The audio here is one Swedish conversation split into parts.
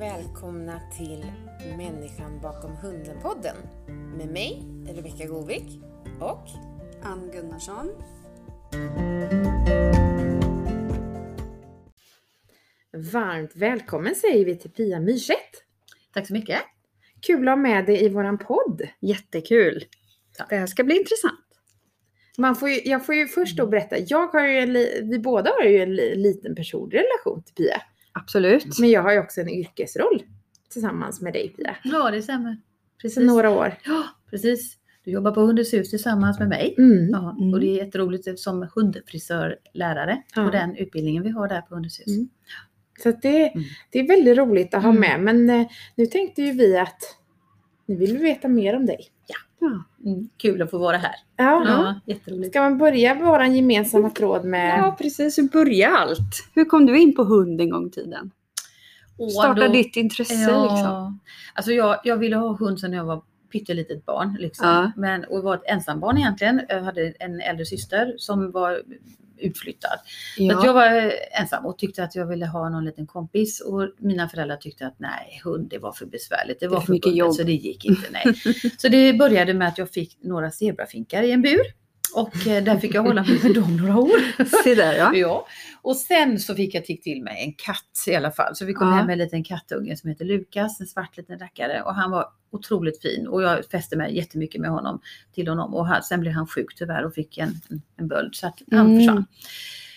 välkomna till Människan bakom hunden-podden med mig, Rebecka Govik och Ann Gunnarsson. Varmt välkommen säger vi till Pia Myrstedt. Tack så mycket. Kul att ha med dig i våran podd. Jättekul. Tack. Det här ska bli intressant. Man får ju, jag får ju först då berätta, jag har ju en, vi båda har ju en li, liten personlig relation till Pia. Absolut. Men jag har ju också en yrkesroll tillsammans med dig Pia. Ja, det stämmer. Precis. några år. Ja, precis. Du jobbar på Hundens hus tillsammans med mig. Mm. Ja. Och det är jätteroligt som hundfrisörlärare Ja. på den utbildningen vi har där på Hundens hus. Mm. Så det, Mm. det är väldigt roligt att ha Mm. med. Men eh, nu tänkte ju vi att nu vill vi veta mer om dig. Ja. Mm. Kul att få vara här. Ja. Ja, jätteroligt. Ska man börja vår gemensamma tråd med... ja, precis. Hur börjar allt? Hur kom du in på hund en gång i tiden? Och Starta då- ditt intresse liksom. Ja, alltså jag, jag ville ha hund sedan jag var pyttelitet barn. Liksom. Ja. Men, och var ett ensambarn egentligen. Jag hade en äldre syster som var utflyttad. Så att jag var ensam och tyckte att jag ville ha någon liten kompis. Och mina föräldrar tyckte att nej, hund det var för besvärligt. Det var för för mycket jobb. så det gick inte. Nej. så det började med att jag fick några zebrafinkar i en bur. Och eh, där fick jag hålla mig för dem några år. Se där ja. Ja. Och sen så fick jag till till mig en katt i alla fall. Så vi kom Ja. hem med en liten kattunge som heter Lukas, en svart liten rackare. Och han var otroligt fin och jag fäste mig jättemycket med honom till honom. Och han, sen blev han sjuk tyvärr och fick en, en, en böld så att han Mm. försvann.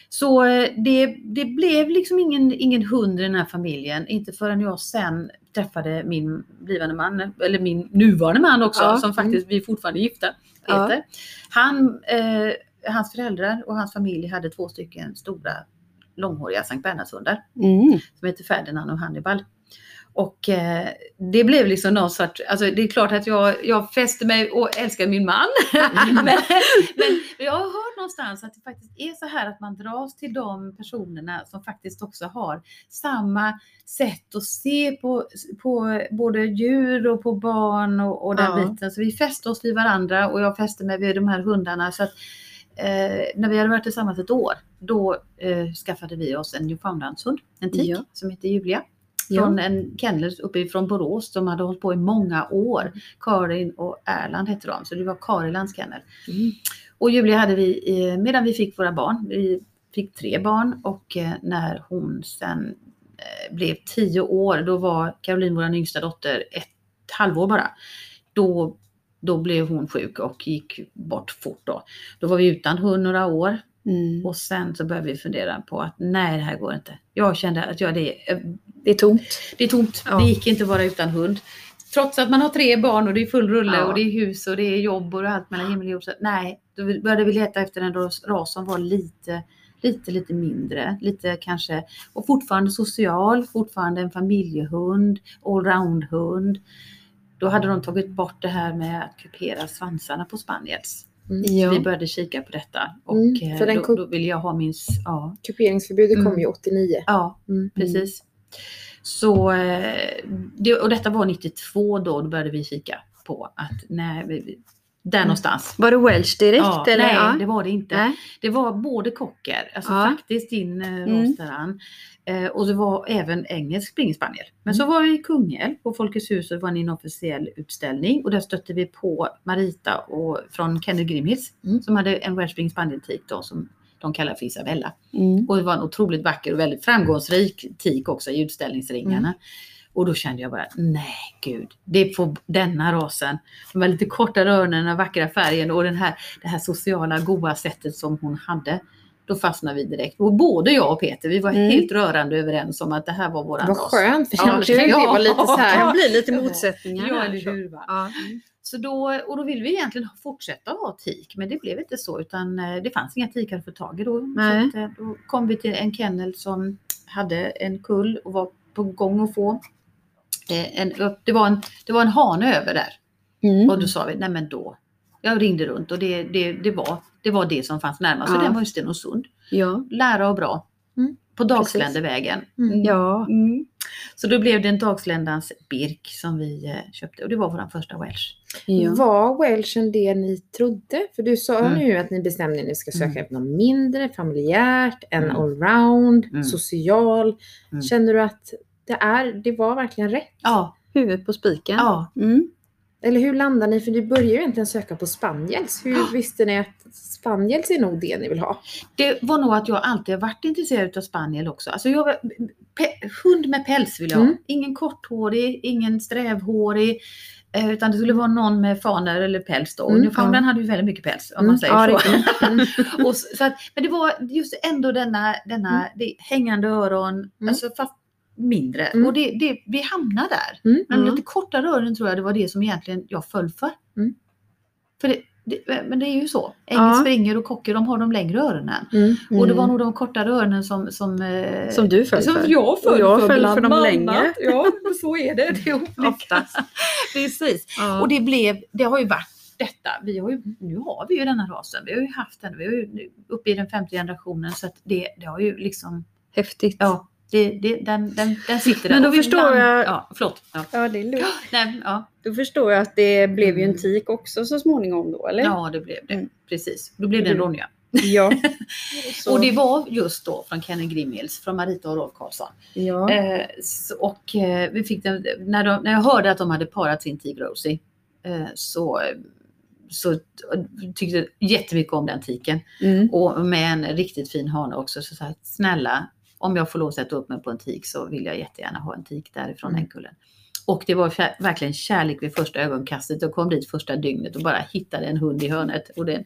Så eh, det, det blev liksom ingen, ingen hund i den här familjen. Inte förrän jag sen träffade min blivande man, eller min nuvarande man också, Ja. som faktiskt, vi är fortfarande gifta, Ja. Peter. Han, eh, hans föräldrar och hans familj hade två stycken stora långhåriga Sankt Bernhardshundar Mm. som heter Ferdinand och Hannibal. Och eh, det blev liksom någon sorts, alltså det är klart att jag, jag fäste mig och älskar min man. men, men jag har hört någonstans att det faktiskt är så här att man dras till de personerna som faktiskt också har samma sätt att se på, på både djur och på barn och, och den Ja. biten. Så vi fäste oss vid varandra och jag fäste mig vid de här hundarna. Så att, eh, när vi hade varit tillsammans ett år, då eh, skaffade vi oss en Newfoundlandshund, en tik Ja. som heter Julia. Ja. Från en kennel uppifrån Borås som hade hållit på i många år. Karin och Erland hette de, så det var Karilands kennel. Mm. Och Julia hade vi medan vi fick våra barn. Vi fick tre barn och eh, när hon sen eh, blev tio år, då var Caroline, vår yngsta dotter, ett halvår bara. Då, då blev hon sjuk och gick bort fort då. Då var vi utan hund några år Mm. och sen så började vi fundera på att nej, det här går inte. Jag kände att jag, det, eh, Det är tomt. det är tomt. Ja. Det gick inte att vara utan hund. Trots att man har tre barn och det är full rulle Ja. och det är hus och det är jobb och allt mellan himmel och jord. Så, nej, då började vi leta efter en ras, ras som var lite, lite, lite mindre. Lite kanske, och fortfarande social, fortfarande en familjehund, allroundhund. Då hade de tagit bort det här med att kupera svansarna på spaniels. Mm. Ja. vi började kika på detta och Mm, eh, för då, då ville jag ha min, ja, Kuperingsförbudet Mm. kom ju 89. ja Mm. Precis. Så, eh, och detta var 92 då, då började vi kika på att nej, där någonstans. Var det Welsh direkt? Ja, eller? nej, ja. det var det inte. Nej. Det var både cocker, alltså Ja. faktiskt din eh, Mm. Ann. eh, och det var även engelsk springspaniel. Men Mm. så var vi i Kungälv på Folkets hus och det var en inofficiell utställning och där stötte vi på Marita och, från Kenneth Grimhills Mm. som hade en Welsh Spring Spaniel tik då som de kallar för Isabella. Mm. Och det var en otroligt vacker och väldigt framgångsrik tik också i utställningsringarna. Och då kände jag bara, nej gud, det får denna rasen. De här lite korta öronen, den vackra färgen och den här, det här sociala goa sättet som hon hade. Då fastnade vi direkt. Och både jag och Peter, vi var Mm. helt rörande överens om att det här var våran Vad ras. skönt, för Ja, annars kan det var lite så Det här. kan bli lite motsättningar. Ja, eller hur? Ja. Så då, och då ville vi egentligen fortsätta ha tik, men det blev inte så utan eh, det fanns inga tikar att få tag i då. Nej. Så eh, då kom vi till en kennel som hade en kull och var på gång att få en, det, var en, det var en hane över där. Mm. Och då sa vi, nej men då. Jag ringde runt och det, det, det, var, det var det som fanns närmast. Ja. Och den var ju Stenungsund. Ja. Lära och bra. Mm. På Dagsländevägen. Mm. Ja. Mm. Så då blev det en Dagsländans Birk som vi eh, köpte och det var vår första Welsh. ja. Var Welchen det ni trodde? För du sa Mm. nu att ni bestämde att ni ska söka Mm. efter något mindre, familjärt, en Mm. allround, Mm. social. Mm. Känner du att det, är, det var verkligen rätt. Ja, Huvudet på spiken. ja. Mm. Eller hur landar ni? För du börjar ju egentligen söka på spaniels. Hur Ja. visste ni att spaniels är nog det ni vill ha? Det var nog att jag alltid har varit intresserad av spaniel också. Alltså jag, var- pe, hund med päls vill jag ha. Mm. Ingen korthårig, ingen strävhårig. eh, Utan det skulle vara någon med faner eller päls då. Mm, Newfoundland ja. hade ju väldigt mycket päls om Mm, man säger ja, så. det- mm, och så, så att, men det var just ändå denna, denna det, hängande öron, alltså fast mindre. Mm. Och det, det, vi hamnade där. Mm, Men mm. lite kortare öron tror jag det var det som egentligen jag föll för. Mm. För det, det, men det är ju så. Ängel Ja. springer och kocker de har de längre öronen. Mm, Och det mm. var nog de kortare öronen som... Som, eh, Som du föll som för. jag föll Och jag för, föll för de längre. Ja, så är det. det är olika. Precis. Ja. Och det blev, det har ju varit detta. Vi har ju, nu har vi ju denna rasen. Vi har ju haft den. Vi är ju uppe i den femte generationen. Så att det, det har ju liksom, Häftigt. ja, det, det, den, den, den sitter där. Men då förstår ibland- jag- Ja, förlåt. Ja. Ja, det är lugnt. Nej, ja. Då förstår jag att det blev ju en Mm. tik också så småningom då, eller? ja, det blev det. Mm. Precis. Då blev det en Mm. Ronja. Ja. Och det var just då från Kenny Grimmels, från Marita och Rolf Karlsson. ja. Eh, så- och eh, vi fick den, när, de, när jag hörde att de hade parat sin tik Rosie eh, så, så tyckte jag jättemycket om den tiken. Mm. Och med en riktigt fin hane också. Så sa snälla, om jag får lov att sätta upp mig på en tik så vill jag jättegärna ha en tik därifrån Mm. den kullen. Och det var verkligen kärlek vid första ögonkastet. Jag kom dit första dygnet och bara hittade en hund i hörnet. Och det,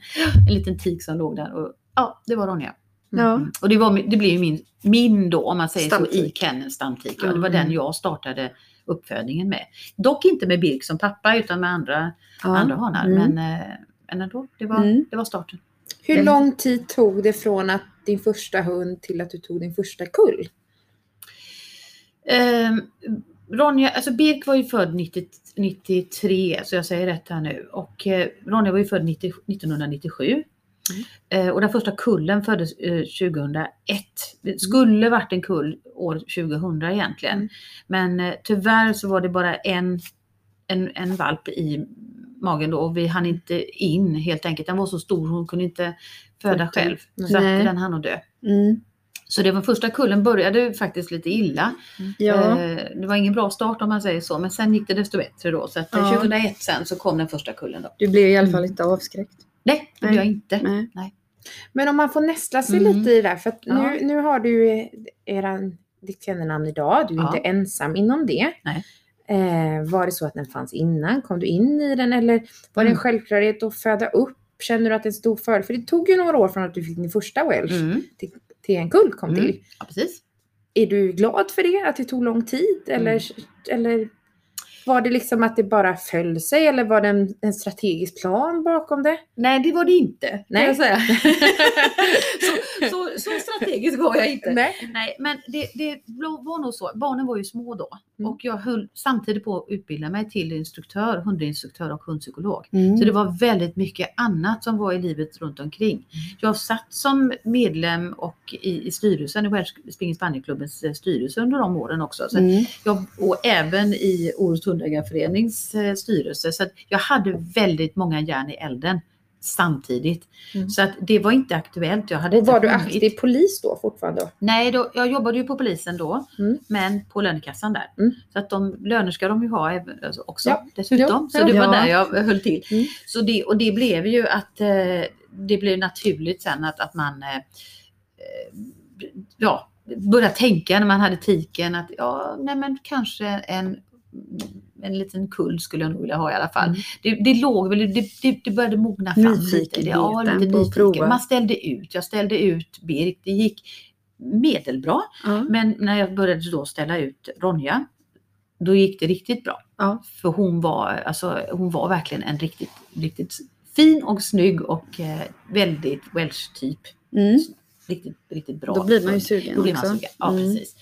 en liten tik som låg där. Och, ja, det var Ronja. ja. Mm. Och det, var, det blev min, min då, om man säger så, i Stamtik. kenneln stamtik. Ja, det var Mm. den jag startade uppfödningen med. Dock inte med Birk som pappa utan med andra, ja. andra hanar. Mm. Men, eh, men ändå, det var, Mm. det var starten. Hur lång tid tog det från att din första hund till att du tog din första kull? Eh, Ronja, alltså Birk var ju född 90, 93, så jag säger rätt här nu. Och eh, Ronja var ju född 90, 1997. Eh, och den första kullen föddes eh, 2001. Det skulle varit en kull år 2000 egentligen. Mm. Men eh, tyvärr så var det bara en, en, en valp i magen då och vi hann inte in helt enkelt. Den var så stor hon kunde inte föda själv. Nej. Så att Nej. den hann att dö. Mm. Så det var första kullen började faktiskt lite illa. Ja. Eh, Det var ingen bra start om man säger så, men sen gick det desto bättre då. Så att eh, Ja. 2001 sen så kom den första kullen då. Du blev i alla fall inte avskräckt. Nej, det Nej. blev jag inte. Nej. Men om man får nästla sig Mm. lite i det för att Ja. nu, nu har du eran, ditt kennelnamn idag, du är Ja. inte ensam inom det. Nej. Eh, var det så att den fanns innan? Kom du in i den eller var det en Mm. självklarhet att föda upp? Känner du att det är en stor fördel? För det tog ju några år från att du fick din första Welsh Mm. till, till en kull kom Mm. till. Ja, precis. Är du glad för det? Att det tog lång tid? Eller, Mm. eller var det liksom att det bara föll sig? Eller var det en, en strategisk plan bakom det? Nej, det var det inte. Nej. Jag säga. så, så, så strategisk var jag inte. Nej. Nej, men det, det var nog så. Barnen var ju små då Mm. och jag höll samtidigt på att utbilda mig till instruktör, hundinstruktör och hundpsykolog. Mm. Så det var väldigt mycket annat som var i livet runt omkring. Jag satt som medlem och i, i styrelsen i Welsh Spring Spaniel-klubbens styrelse under de åren också. Så Mm. jag, och även i Orust hundägarförenings eh, styrelse. Så att jag hade väldigt många järn i elden samtidigt. Mm. Så att det var inte aktuellt. Jag hade Och var du aktiv polis då fortfarande? Nej, då, jag jobbade ju på polisen då, Mm. men på lönekassan där. Mm. Så att de löner ska de ju ha alltså också Ja. dessutom. Ja. Så det var Ja. där jag höll till. Mm. Så det, och det blev ju att eh, det blev naturligt sen att, att man eh, ja, började tänka när man hade tiken att ja, nej men kanske en en liten kull skulle jag nog vilja ha i alla fall. Mm. Det, det låg väl, det, det, det började mogna fram lite. Det, ja, lite nyfiken. Man ställde ut, jag ställde ut Birk, det gick medelbra. Ja. Men när jag började då ställa ut Ronja, då gick det riktigt bra. Ja. För hon var, alltså, hon var verkligen en riktigt, riktigt fin och snygg och eh, väldigt Welsh-typ. Mm. Riktigt, riktigt bra. Då blir man ju sugen då blir man också. sugen. Ja, Mm. precis.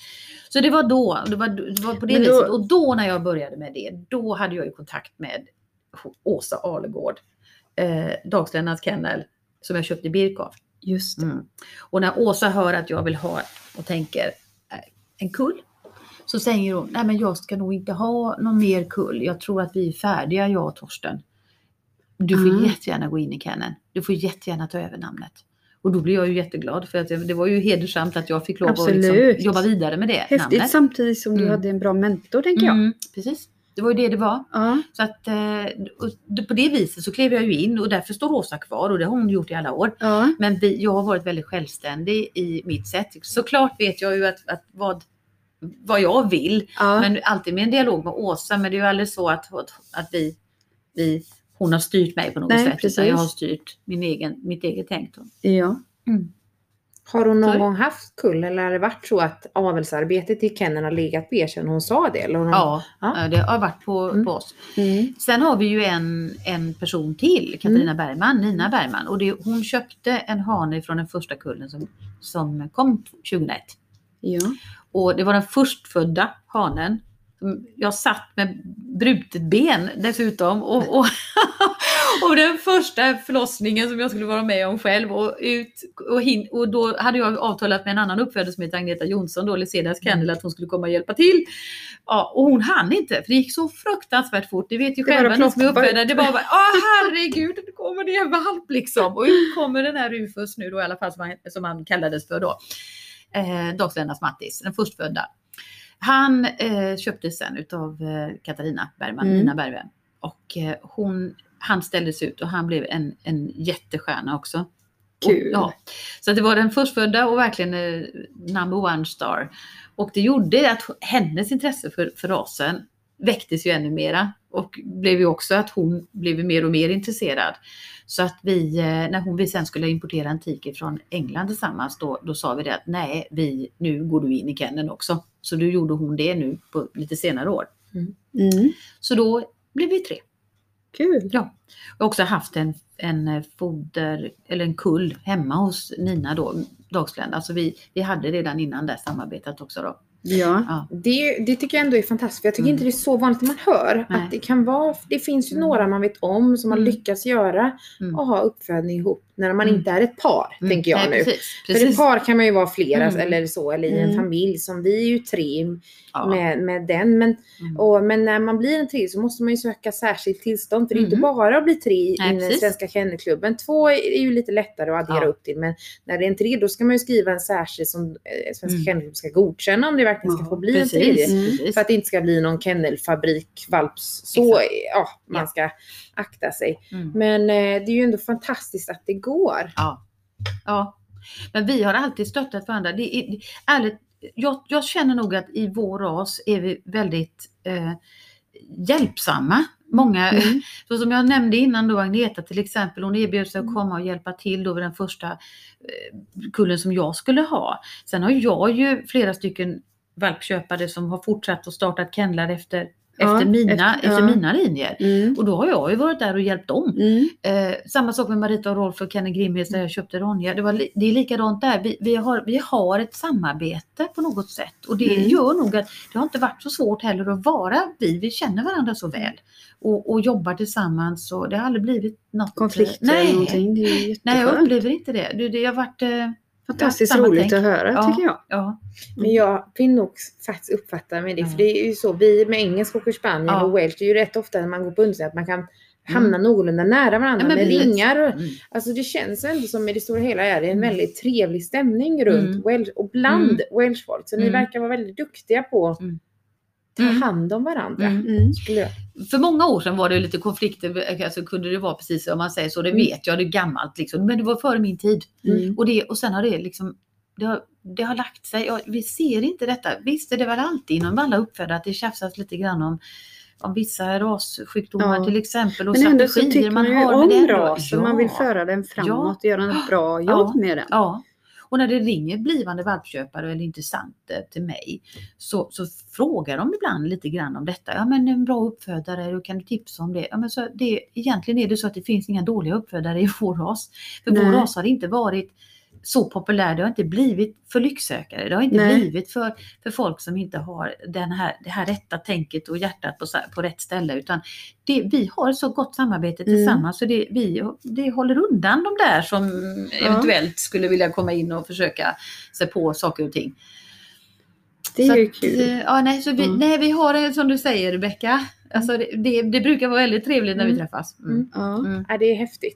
Så det var då, det var, det var på det då- viset. Och då när jag började med det, då hade jag ju kontakt med Åsa Alegård, eh, Dagsländarnas kennel, som jag köpte Birk av. Just. Mm. Och när Åsa hör att jag vill ha och tänker eh, en kull, så säger hon, nej men jag ska nog inte ha någon mer kull. Jag tror att vi är färdiga jag och Torsten. Du får Mm. jättegärna gå in i kenneln. Du får jättegärna ta över namnet. Och då blev jag ju jätteglad för att det det var ju hedersamt att jag fick lov att liksom Absolut. jobba vidare med det Häftigt namnet. samtidigt som du Mm. hade en bra mentor tänker jag. Mm, precis, det var ju det det var. Ja. Så att eh, på det viset så klev jag ju in och därför står Rosa kvar och det har hon gjort i alla år. Ja. Men vi, jag har varit väldigt självständig i mitt sätt. Såklart vet jag ju att, att vad, vad jag vill, Ja. men alltid med en dialog med Åsa. Men det är ju aldrig så att, att, att vi, vi, hon har styrt mig på något Nej, sätt. precis. Utan jag har styrt min egen, mitt eget tänk. Ja. Mm. Har hon någon Så- gång haft kull eller har det varit så att avelsarbetet i kenneln har legat på er sedan hon sa det? Eller hon... Ja, Ja. det har varit på, Mm. på oss. Mm. Sen har vi ju en, en person till, Katarina Bergman, Nina Bergman. Och det, hon köpte en hane från den första kullen som, som kom 2001. ja. Och det var den förstfödda hanen. Jag satt med brutet ben dessutom. Och, och, och den första förlossningen som jag skulle vara med om själv. Och, ut, och, hin, och då hade jag avtalat med en annan uppfödare som heter Agneta Jonsson, då, Kennel, att hon skulle komma och hjälpa till. Ja, och hon hann inte, för det gick så fruktansvärt fort. Det vet ju själva ni som är uppfödare. Det var bara, åh herregud, nu kommer det en valp liksom. Och ut kommer den här Rufus nu då i alla fall, som han, som han kallades för då eh, Dagsländas Mattis, den förstfödda. Han eh, köptes sen utav eh, Katarina Bergman, Mm. Nina Bergman. Och eh, hon, han ställdes ut och han blev en, en jättestjärna också. Kul. Och, ja, så det var den förstfödda och verkligen eh, number one star. Och det gjorde att hennes intresse för, för rasen väcktes ju ännu mera. Och blev ju också att hon blev mer och mer intresserad. Så att vi, eh, när hon, vi sen skulle importera tiger från England tillsammans, då, då sa vi det att nej, vi, nu går du in i kenneln också. Så då gjorde hon det nu på lite senare år. Mm. Så då blev vi tre. Kul. Ja. Jag har också haft en, en eh, foder, eller en kull hemma hos Nina då, Dagslända. Alltså vi, vi hade redan innan det samarbetat också då. Ja. Ja. Det, det tycker jag ändå är fantastiskt. För jag tycker Mm. inte det är så vanligt man hör. Nej. Att det kan vara, det finns ju Mm. några man vet om som har Mm. lyckats göra Mm. och ha uppfödning ihop när man Mm. inte är ett par, Mm. tänker jag Nej, nu. Precis, För ett precis. par kan man ju vara flera eller så, eller i en familj som vi är ju tre Ja. med, med den. Men, och, men när man blir en tre så måste man ju söka särskilt tillstånd. För det är inte bara att bli tre i den precis. svenska kennelklubben. Två är ju lite lättare att addera Ja. upp till. Men när det är en tre då ska man ju skriva en särskild som eh, Svenska Mm. Kennelklubben ska godkänna om det verkligen ska få bli en Precis, tredje. Mm. precis. För att det inte ska bli någon kennelfabrik, valps, så Exakt. ja, man Ja. ska akta sig. Mm. Men eh, det är ju ändå fantastiskt att det går. Ja. ja. Men vi har alltid stöttat varandra. Det är, ärligt, jag, jag känner nog att i vår ras är vi väldigt eh, hjälpsamma. Många, Mm. så som jag nämnde innan då, Agneta till exempel, hon erbjöd sig att Mm. komma och hjälpa till då vid den första eh, kullen som jag skulle ha. Sen har jag ju flera stycken valpköpare som har fortsatt och startat kennlar efter, Ja, efter, mina, efter- efter, ja. mina linjer. Mm. Och då har jag ju varit där och hjälpt dem. Mm. Eh, samma sak med Marita och Rolf och Kenny Grimhes där jag köpte Ronja. Det, var, det är likadant där. Vi, vi, har, vi har ett samarbete på något sätt. Och det Mm. gör nog att det har inte varit så svårt heller att vara vi. Vi känner varandra så väl. Och, och jobbar tillsammans. Och det har aldrig blivit något... Konflikter nej, eller någonting. Det är ju nej, jag upplever inte det. Det, det har varit... Fantastiskt roligt tänk. att höra Ja. tycker jag. ja. Men jag vill nog faktiskt uppfatta med det. Ja. För det är ju så, vi med engelsk och spanien Ja. och welsh, det är ju rätt ofta när man går på undersökning att man kan hamna någorlunda nära varandra Ja, med ringar. Mm. alltså det känns ändå som i det stora hela är det en Mm. väldigt trevlig stämning runt Mm. welsh och bland Mm. welshfolk. Så ni Mm. verkar vara väldigt duktiga på Mm. Ta Mm. hand om varandra. Mm. Mm. För många år sedan var det lite konflikter, alltså kunde det vara precis om man säger så, det Mm. vet jag, det är gammalt liksom, men det var före min tid. Mm. Och, det, och sen har det liksom, det har, det har lagt sig. Ja, vi ser inte detta. Visst är det väl alltid inom alla uppfödare att det tjafsas lite grann om, om vissa rassjukdomar Ja. till exempel och Men ändå så tycker man ju har. om rasen. Man vill föra den framåt och göra ett bra jobb Ja. med den. Och när det ringer blivande valpköpare eller intressenter till mig så, så frågar de ibland lite grann om detta. Ja men en bra uppfödare, kan du tipsa om det? Ja, men så det egentligen är det så att det finns inga dåliga uppfödare i vår ras. För vår Nej. ras har inte varit så populär, det har inte blivit för lycksökare, det har inte Nej. blivit för, för folk som inte har den här, det här rätta tänket och hjärtat på, på rätt ställe. Utan det, vi har så gott samarbete Mm. tillsammans så det, vi, det håller undan de där som eventuellt skulle vilja komma in och försöka sig på saker och ting. Det Så är ju att, kul. eh, Ja, nej, så vi, Mm. nej, vi har det som du säger Rebecka. Alltså det, det, det brukar vara väldigt trevligt när vi Mm. träffas. Mm. Mm. Ja. Mm. Ja, det är häftigt.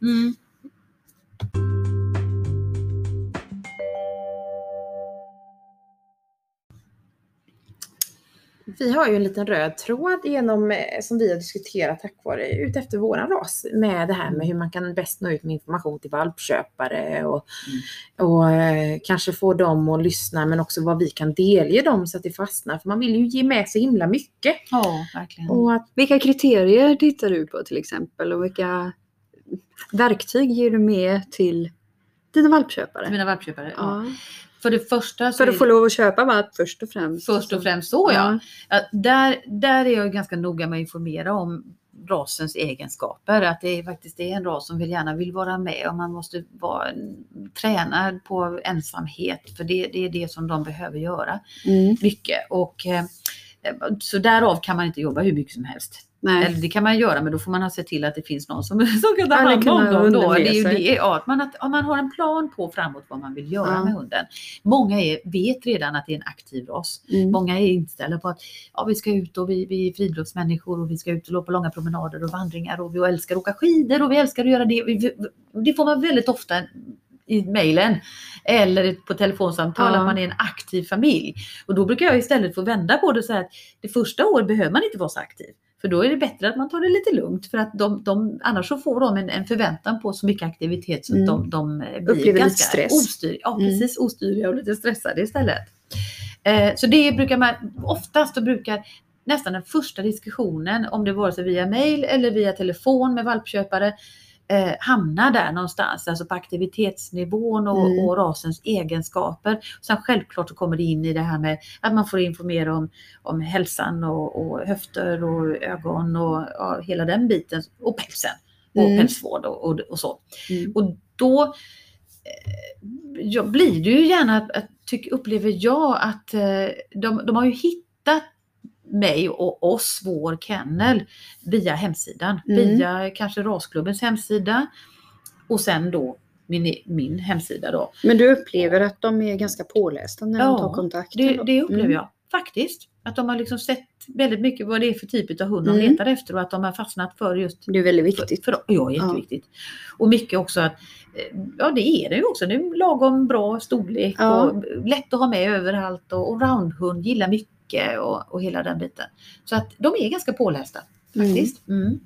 Vi har ju en liten röd tråd genom, eh, som vi har diskuterat tack vare utefter våran ras med det här med hur man kan bäst nå ut med information till valpköpare och, och eh, kanske få dem att lyssna men också vad vi kan delge dem så att det fastnar. För man vill ju ge med sig himla mycket. Ja, verkligen. Och att, Vilka kriterier tittar du på till exempel och vilka verktyg ger du med till dina valpköpare? Mina valpköpare. Ja. Ja. För det första så För att få lov att köpa valp först och främst. först och främst så ja. Ja, där, där är jag ganska noga med att informera om rasens egenskaper. Att det är faktiskt det är en ras som vill gärna vill vara med och man måste vara tränad på ensamhet för det, det är det som de behöver göra Mm. mycket. Och, eh, så därav kan man inte jobba hur mycket som helst. Nej. Eller det kan man göra men då får man sett till att det finns någon som, som kan ta hand om dem. Då. Det är ju det, ja, att man, att, man har en plan på framåt vad man vill göra Ja. med hunden. Många är, vet redan att det är en aktiv ras. Mm. Många är inställda på att ja, vi ska ut och vi, vi är friluftsmänniskor och vi ska ut och på långa promenader och vandringar och vi älskar att åka skidor och vi älskar att göra det. Det får man väldigt ofta i mejlen eller på telefonsamtal Ja. att man är en aktiv familj. Och då brukar jag istället få vända på det så här att det första året behöver man inte vara så aktiv. För då är det bättre att man tar det lite lugnt för att de, de, annars så får de en, en förväntan på så mycket aktivitet så att Mm. de, de blir Upplever ganska stress. ostyr, ja, Mm. precis, ostyriga och lite stressade istället. Eh, så det brukar man, oftast då brukar nästan den första diskussionen, om det vare sig via mail eller via telefon med valpköpare, eh, hamna där någonstans, alltså på aktivitetsnivån och, Mm. och rasens egenskaper. Sen självklart så kommer det in i det här med att man får informera om, om hälsan och, och höfter och ögon och ja, hela den biten och pälsen och Mm. pälsvård och, och, och så. Mm. Och då eh, blir det ju gärna, att, att, upplever jag, att eh, de, de har ju hittat mig och oss, vår kennel, via hemsidan. Mm. Via kanske rasklubbens hemsida och sen då min, min hemsida då. Men du upplever att de är ganska pålästa när Ja, de tar kontakt? Det, det upplever Mm. jag faktiskt. Att de har liksom sett väldigt mycket vad det är för typ av hund de Mm. letar efter och att de har fastnat för just Det är väldigt viktigt. för, för, ja, jätteviktigt. Och mycket också att, eh, ja det är det ju också, det är lagom bra storlek Ja. och lätt att ha med överallt och, och roundhund gillar mycket och, och hela den biten. Så att de är ganska pålästa faktiskt. Mm.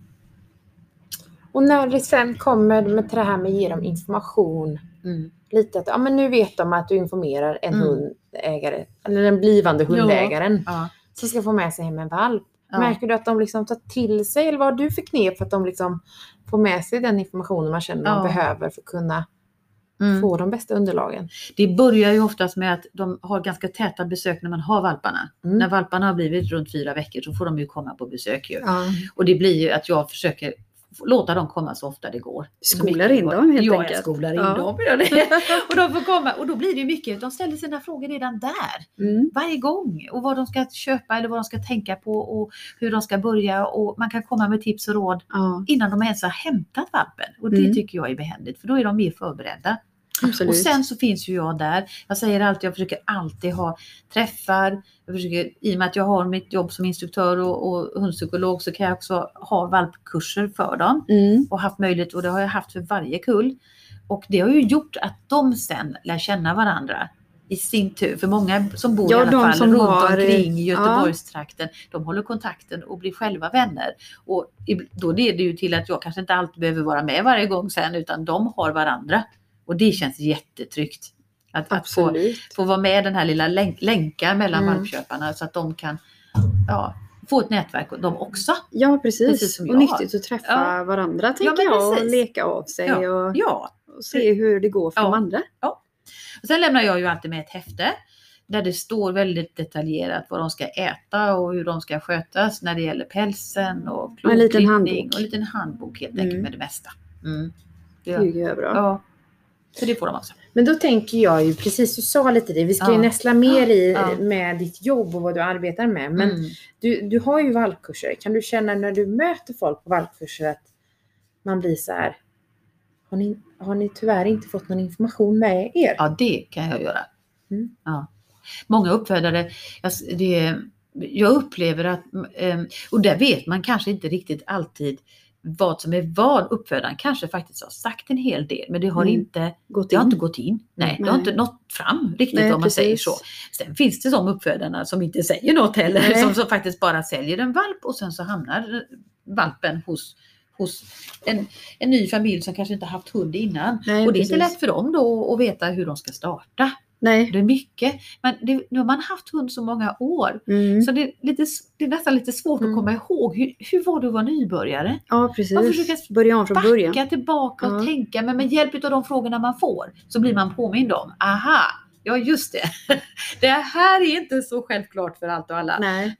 och när det sen kommer med det här med att ge dem information Mm. lite att ja, men nu vet de att du informerar en Mm. hundägare eller den blivande hundägaren Ja. som ska få med sig hem en valp. Ja. Märker du att de liksom tar till sig eller vad har du för knep för att de liksom får med sig den informationen man känner Ja. de behöver för att kunna Mm. få de bästa underlagen? Det börjar ju oftast med att de har ganska täta besök när man har valparna. Mm. När valparna har blivit runt fyra veckor så får de ju komma på besök ju. Ja. Och det blir ju att jag försöker låta dem komma så ofta det går. Skolar in dem helt ja, enkelt. jag skolar in Ja. dem. Och de får komma och då blir det mycket, de ställer sina frågor redan där. Mm. Varje gång. Och vad de ska köpa eller vad de ska tänka på och hur de ska börja. Och man kan komma med tips och råd ja, innan de ens har hämtat valpen. Och det Mm. tycker jag är behändigt för då är de mer förberedda. Absolut. Och sen så finns ju jag där. Jag säger alltid, jag försöker alltid ha träffar. Jag försöker, I och med att jag har mitt jobb som instruktör och, och hundpsykolog så kan jag också ha valpkurser för dem. mm. Och haft möjlighet, och det har jag haft för varje kull. Och det har ju gjort att de sen lär känna varandra i sin tur. För många som bor Ja, i alla fall som runt har- omkring ja. Göteborgstrakten, de håller kontakten och blir själva vänner. Och då leder det ju till att jag kanske inte alltid behöver vara med varje gång sen, utan de har varandra. Och det känns jättetryggt. Att, att få, få vara med den här lilla länk, länkar mellan Mm. valpköparna så att de kan ja, få ett nätverk de också. Ja, precis. Precis och nyttigt att träffa Ja. varandra tänker men jag och leka av sig Ja. och, Ja, och se hur det går för Ja. de andra. Och sen lämnar jag ju alltid med ett häfte där det står väldigt detaljerat vad de ska äta och hur de ska skötas när det gäller pälsen och En liten handbok. och en liten handbok helt enkelt Mm. med det mesta. Mm. Det Ja. är bra. Så det får de också. Men då tänker jag ju precis, du sa lite det, vi ska ju Ja. nästla mer i Ja. med ditt jobb och vad du arbetar med. Men Mm. du, du har ju valpkurser. Kan du känna när du möter folk på valpkurser att man blir så här, har ni, har ni tyvärr inte fått någon information med er? Ja, det kan jag göra. Mm. Ja. Många uppfödare, jag, det, jag upplever att, eh, och där vet man kanske inte riktigt alltid vad som är vad. Uppfödaren kanske faktiskt har sagt en hel del men det har Mm. inte Gått det har in. inte gått in. Nej, det har Nej. inte nått fram riktigt Nej, om man säger precis. så. Sen finns det som uppfödarna som inte säger något heller, Nej. som, som faktiskt bara säljer en valp och sen så hamnar valpen hos, hos en, en ny familj som kanske inte haft hund innan. Nej, och det är inte precis. lätt för dem då att veta hur de ska starta. Nej. Det är mycket. Men det, nu har man haft hund så många år Mm. så det är, lite, det är nästan lite svårt Mm. att komma ihåg. Hur, hur var det att vara nybörjare? Ja Man precis. försöker Börja om från början. backa tillbaka och Ja. tänka, men med hjälp av de frågorna man får så blir man påmind om, aha, ja just det. Det här är inte så självklart för allt och alla. Nej.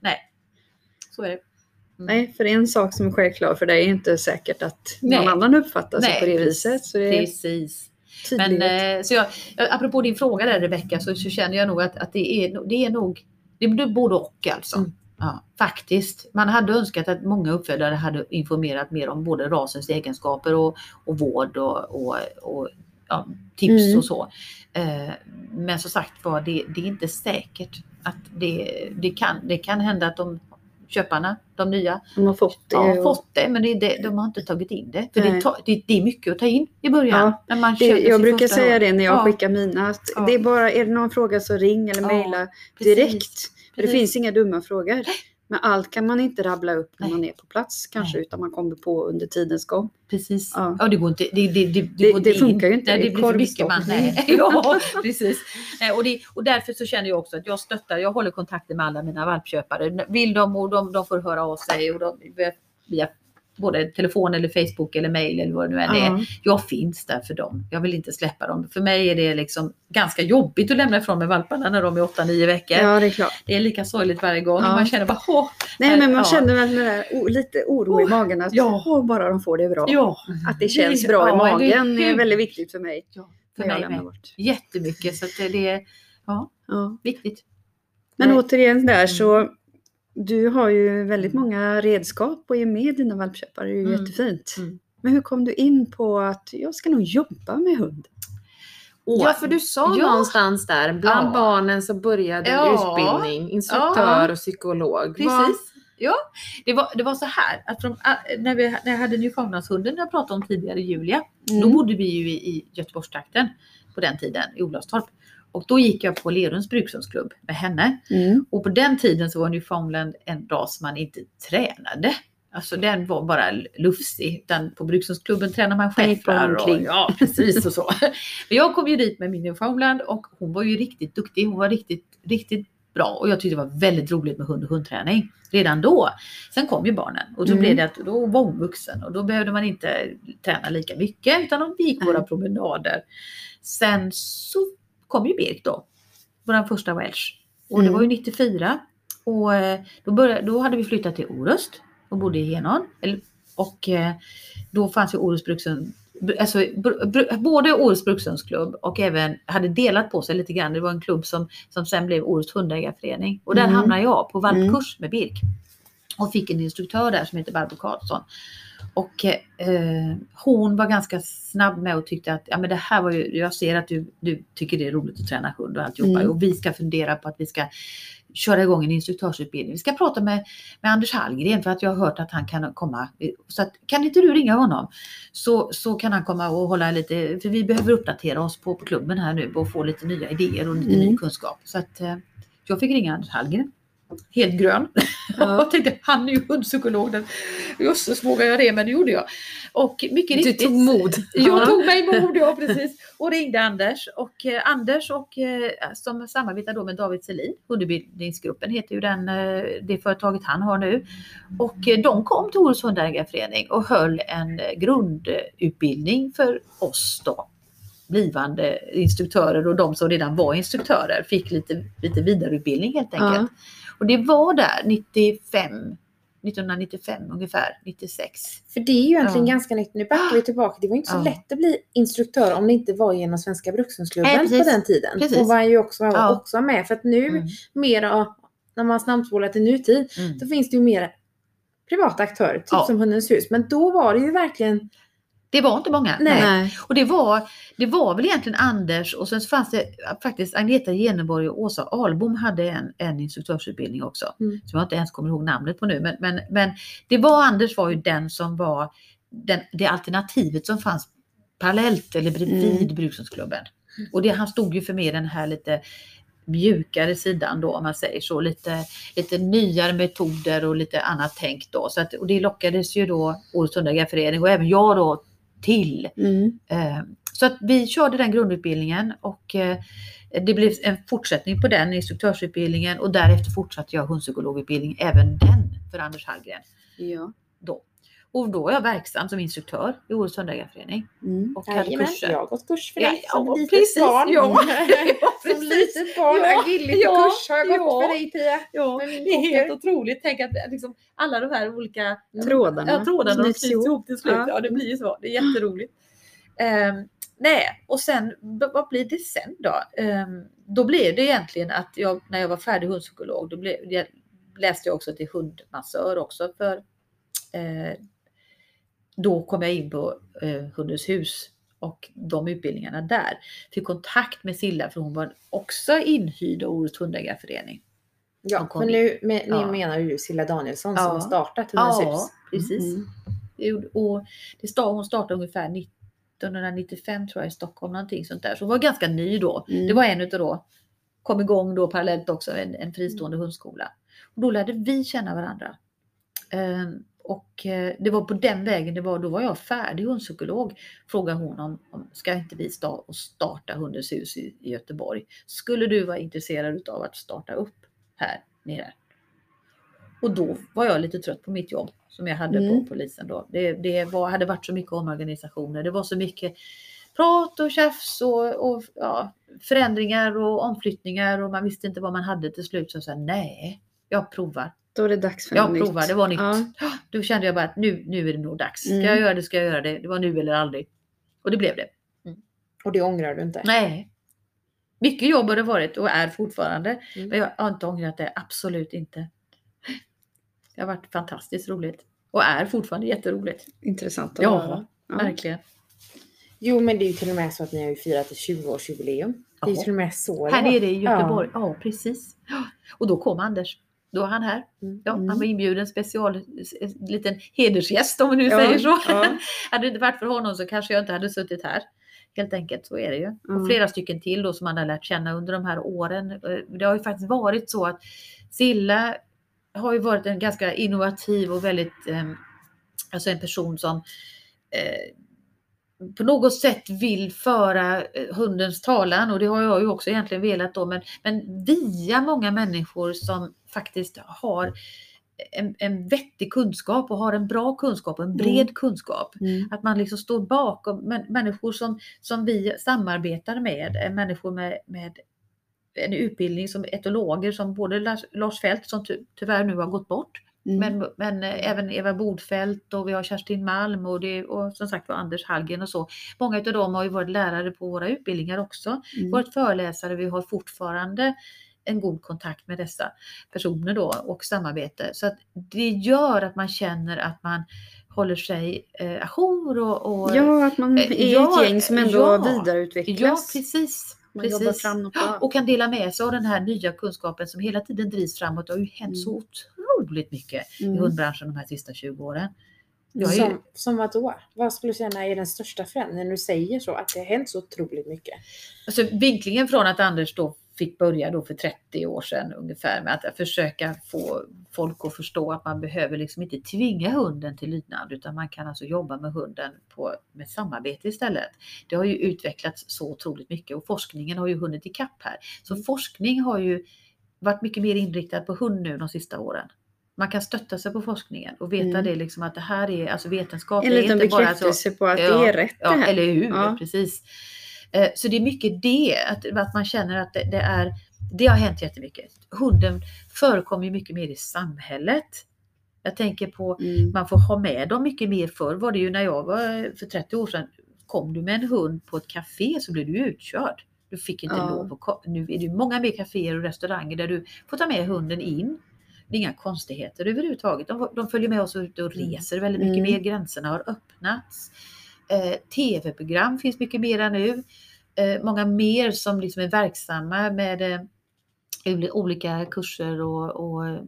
Så är det. Mm. Nej, för en sak som är självklar för dig är inte säkert att Nej. någon annan uppfattar sig Nej, på det viset. Så det Precis. Men, tydlighet. eh, så jag, jag- apropå din fråga där Rebecka så, så känner jag nog att, att det, är, det är nog det är både och alltså. Mm. Ja, faktiskt. Man hade önskat att många uppfödare hade informerat mer om både rasens egenskaper och, och vård och, och, och ja, tips Mm. och så. Eh, men som sagt var, det, det är inte säkert att det, det, kan, det kan hända att de köparna, de nya, De har fått det. har och- fått det men det, det, de har inte tagit in det. För det, tar, det, det är mycket att ta in i början. Ja, när man det, jag brukar säga hund. det när jag Ja. skickar mina. Att Ja. det är, bara, är det någon fråga så ring eller Ja, mejla Precis. direkt. För det Precis. finns inga dumma frågor. Men allt kan man inte rabbla upp när Nej. man är på plats kanske Nej. utan man kommer på under tidens gång. Precis. Ja. Ja. det går inte. Det, det, det, Det- det in. funkar ju inte. Nej, Det det blir för mycket man. Nej. Ja, precis. Nej, och, det, och därför så känner jag också att jag stöttar. Jag håller kontakten med alla mina valpköpare. Vill de och de, de får höra av sig och de, via både telefon eller Facebook eller mail eller vad det nu än är. Ja. Jag finns där för dem. Jag vill inte släppa dem. För mig är det liksom ganska jobbigt att lämna ifrån mig valparna när de är 8-9 veckor. ja, det är klart. Det är lika sorgligt varje gång. Ja. Man känner bara Nej, men man Ja. känner väl där o- lite oro i magen att Ja. bara de får det bra. ja. Att det känns Det- bra i magen är hur? väldigt viktigt för mig. ja. För mig med. bort. Jättemycket. Så det, det är ja, Ja. viktigt. Men Nej. återigen där Mm. så du har ju väldigt många redskap att ge med dina valpköpare. Det är ju Mm. jättefint. Mm. Men hur kom du in på att jag ska nog jobba med hund? Och, Ja, för du sa Ja. någonstans där, bland Ja. barnen så började Ja. utbildning, instruktör Ja. och psykolog. Precis. Ja, det var, det var så här att från, när, vi, när jag hade Newfoundlandshunden jag pratade om tidigare, Julia, då Mm. bodde vi ju i, i Göteborgstrakten på den tiden, i Olofstorp. Och då gick jag på Lerums brukshundsklubb med henne. Mm. Och på den tiden så var Newfoundland en ras man inte tränade. Alltså den var bara lufsig. Utan på brukshundsklubben tränar man schäfrar och ja, precis och så. Men jag kom ju dit med min Newfoundland och hon var ju riktigt duktig. Hon var riktigt, riktigt bra och jag tyckte det var väldigt roligt med hund och hundträning redan då. Sen kom ju barnen och då Mm. blev det att då var hon vuxen och då behövde man inte träna lika mycket utan vi gick våra promenader. Sen så kom ju Birk då, vår första welsh. Och det Mm. var ju 94 och eh, då, började, då hade vi flyttat till Orust och bodde i Henån. Och eh, då fanns ju Orust brukshund, alltså, både Orust brukshundsklubb och även hade delat på sig lite grann. Det var en klubb som, som sen blev Orust hundägarförening. Och där Mm. hamnade jag på valpkurs med Birk. Och fick en instruktör där som heter Barbro Karlsson. Och eh, hon var ganska snabb med och tyckte att ja, men det här var ju, jag ser att du, du tycker det är roligt att träna hund och alltihopa. Mm. Och vi ska fundera på att vi ska köra igång en instruktörsutbildning. Vi ska prata med, med Anders Hallgren för att jag har hört att han kan komma. Så att, kan inte du ringa honom? Så, så kan han komma och hålla lite, för vi behöver uppdatera oss på, på klubben här nu och få lite nya idéer och lite Mm. ny kunskap. Så att eh, jag fick ringa Anders Hallgren. Helt grön. Ja. jag tänkte, han är ju hundpsykolog. Jösses, vågar jag det? Men det gjorde jag. Och mycket Du riktigt. tog mod. Jag Ja. tog mig mod, ja precis. Och ringde Anders. Och eh, Anders och eh, som samarbetar då med David Selin, hundutbildningsgruppen heter ju den, eh, det företaget han har nu. Och eh, de kom till Orust hundägarförening och höll en grundutbildning för oss då blivande instruktörer och de som redan var instruktörer fick lite, lite vidareutbildning helt enkelt. Och det var där 95, 1995 ungefär, 96. För det är ju egentligen Ja. ganska nytt. Nu backar vi tillbaka. Det var inte så Ja. lätt att bli instruktör om det inte var genom Svenska Brukshundsklubben på den tiden. Precis. Och var ju också, Ja. också med. För att nu Mm. mera, när man snabbspolar till nutid, Mm. så finns det ju mer privata aktörer, typ som Hundens hus. Men då var det ju verkligen, Det var inte många. Nej. Nej. Och det var, det var väl egentligen Anders och sen fanns det faktiskt Agneta Geneborg och Åsa Ahlbom hade en, en instruktörsutbildning också. Mm. Som jag inte ens kommer ihåg namnet på nu. Men, men, men det var Anders var ju den som var den, det alternativet som fanns parallellt eller bredvid Mm. brukshundsklubben. Och det, han stod ju för mer den här lite mjukare sidan då om man säger så. Lite, lite nyare metoder och lite annat tänk då. Så att, och det lockades ju då Årets Hundägareförening och även jag då till. Mm. Eh, Så att vi körde den grundutbildningen och eh, det blev en fortsättning på den instruktörsutbildningen och därefter fortsatte jag hundpsykologutbildning, även den för Anders Hallgren. Ja. Och då är jag verksam som instruktör i Årets Hundägareförening Mm. och hade Jajamän, kurser. jag har gått kurs för Ja, dig som ja, litet precis, barn. ja. som precis. litet barn, Ja, agility ja, kurs har jag gått ja. för dig Pia. Ja, det är helt otroligt. Tänk att liksom, alla de här olika Trådarna ja, trådarna de knyts ihop. till slut. Ja. Ja. det blir ju så. Det är jätteroligt. Ehm, nej, och sen vad blir det sen då? Ehm, då blev det egentligen att jag, när jag var färdig hundpsykolog, då blev, jag läste jag också till hundmassör också för eh, då kom jag in på eh, Hundens hus och de utbildningarna där. Fick kontakt med Silla för hon var också inhyrd av Årets Hundägareförening. Ja, för nu med, ni Ja. menar ju Silla Danielsson som Ja. har startat Hundens Ja, hus. precis. Mm. Det Och det stod, hon startade ungefär 1995 tror jag i Stockholm, någonting sånt där. Så hon var ganska ny då. Mm. Det var en utav då, kom igång då parallellt också en, en fristående hundskola. Och då lärde vi känna varandra. Ehm, och eh, det var på den vägen det var, då var jag färdig hundpsykolog. Frågade hon om, om ska inte vi starta Hundens hus i, i Göteborg? Skulle du vara intresserad av att starta upp här nere? Och då var jag lite trött på mitt jobb som jag hade Mm. på polisen då. Det, det var, hade varit så mycket omorganisationer. Det var så mycket prat och tjafs och, och ja, förändringar och omflyttningar och man visste inte vad man hade till slut. Så jag sa nej, jag provar. Då är det dags för Jag något provar, nytt. det var nytt. Ja. Då kände jag bara att nu, nu är det nog dags. Ska Mm. jag göra det, ska jag göra det. Det var nu eller aldrig. Och det blev det. Och det ångrar du inte? Nej. Mycket jobb har det varit och är fortfarande. Mm. Men jag har inte ångrat det, absolut inte. Det har varit fantastiskt roligt. Och är fortfarande jätteroligt. Intressant att Ja, höra. Ja. Verkligen. Jo men det är ju till och med så att ni har ju firat ett 20-årsjubileum. Det är ju till och med så Här nere i Göteborg. Ja, precis. Ja. Och då kom Anders. Då var han här. Mm. Ja, Mm. Han var inbjuden special, en liten hedersgäst om vi nu Ja, säger så. ja. hade det inte varit för honom så kanske jag inte hade suttit här. Helt enkelt, så är det ju. Mm. Och flera stycken till då som man har lärt känna under de här åren. Eh, Det har ju faktiskt varit så att Silla har ju varit en ganska innovativ och väldigt, eh, alltså en person som eh, på något sätt vill föra eh, hundens talan och det har jag ju också egentligen velat då men, men via många människor som faktiskt har en, en vettig kunskap och har en bra kunskap och en bred kunskap. Mm. Att man liksom står bakom män, människor som, som vi samarbetar med, är människor med, med en utbildning som etologer som både Lars, Lars Fält som ty, tyvärr nu har gått bort Mm. men, men eh, även Eva Bodfält och vi har Kerstin Malm och, det, och som sagt var Anders Hallgren och så. Många av dem har ju varit lärare på våra utbildningar också. Mm. Varit föreläsare. Vi har fortfarande en god kontakt med dessa personer då och samarbete. Så att det gör att man känner att man håller sig eh, ajour och, och Ja, att man är ja, ett gäng som ändå ja. vidareutvecklas. ja, precis. Man jobbar precis. fram något bra. Och kan dela med sig av den här nya kunskapen som hela tiden drivs framåt. Det har ju hänt så otroligt mycket i Mm. hundbranschen de här sista 20 åren. Jag Som, som vad då? Vad skulle du säga är den största förändringen? När du säger så, att det har hänt så otroligt mycket. alltså, vinklingen från att Anders då fick börja då för 30 år sedan ungefär med att försöka få folk att förstå att man behöver liksom inte tvinga hunden till lydnad utan man kan alltså jobba med hunden på, med samarbete istället. Det har ju utvecklats så otroligt mycket och forskningen har ju hunnit ikapp här. Så forskning har ju varit mycket mer inriktad på hund nu de sista åren. Man kan stötta sig på forskningen och veta Mm. det liksom att det här är alltså vetenskap. En det liten inte bara så, bekräftelse på att Ja, det är rätt det Ja, här. eller hur? Ja. Precis. Eh, Så det är mycket det, att, att man känner att det, det är, det har hänt jättemycket. Hunden förekommer mycket mer i samhället. Jag tänker på, Mm. man får ha med dem mycket mer. Förr var det ju när jag var för 30 år sedan, kom du med en hund på ett café så blev du utkörd. Du fick inte Ja. lov att Nu är det många mer kaféer och restauranger där du får ta med hunden in. Det är inga konstigheter överhuvudtaget. De, de följer med oss ut och reser väldigt mycket Mm. mer. Gränserna har öppnats. Eh, Tv-program finns mycket mera nu. Eh, många mer som liksom är verksamma med eh, ol- olika kurser och, och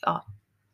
ja,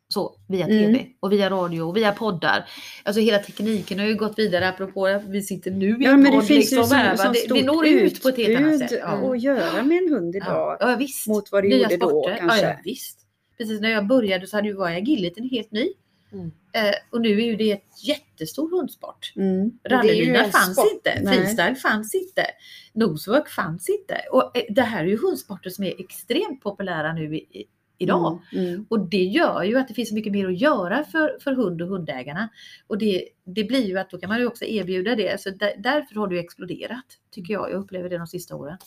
så via Mm. TV och via radio och via poddar. Alltså hela tekniken har ju gått vidare apropå att vi sitter nu i Ja, en men det podd finns ju liksom här, va? så det, det når ut på ett helt annat sätt. Ja. att göra med en hund idag. Ja, ja visst. mot vad det Nya gjorde då sporter. kanske. Ja, ja, visst. Precis när jag började så hade ju var agilityn helt ny. Mm. Eh, och nu är ju det ett jättestor hundsport. Mm. Rallylina fanns sport. inte, Nej. freestyle fanns inte, nosework fanns inte. Och eh, det här är ju hundsporter som är extremt populära nu i, i, idag. Mm. Mm. Och det gör ju att det finns så mycket mer att göra för, för hund och hundägarna. Och det, det blir ju att då kan man ju också erbjuda det. Så där, därför har det exploderat, tycker jag. Jag upplever det de sista åren.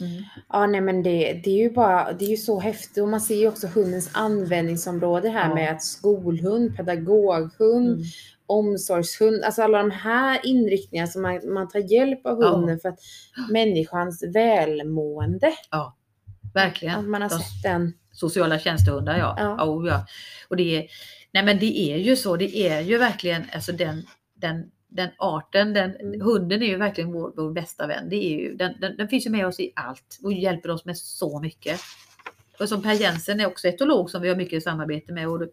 Mm. Ja, nej men det, det är ju bara, det är ju så häftigt och man ser ju också hundens användningsområde här Ja. med att skolhund, pedagoghund, Mm. omsorgshund, alltså alla de här inriktningarna som man, man tar hjälp av Ja. hunden för att människans välmående, Verkligen. att man har De sett den. Sociala tjänstehundar ja. Ja. ja. Oh, ja. Och det är, nej men det är ju så, det är ju verkligen alltså den, den, den arten, den, Mm. hunden är ju verkligen vår, vår bästa vän. Det är ju, den, den, den finns ju med oss i allt och hjälper oss med så mycket. Och som Per Jensen är också etolog som vi har mycket samarbete med. Och då-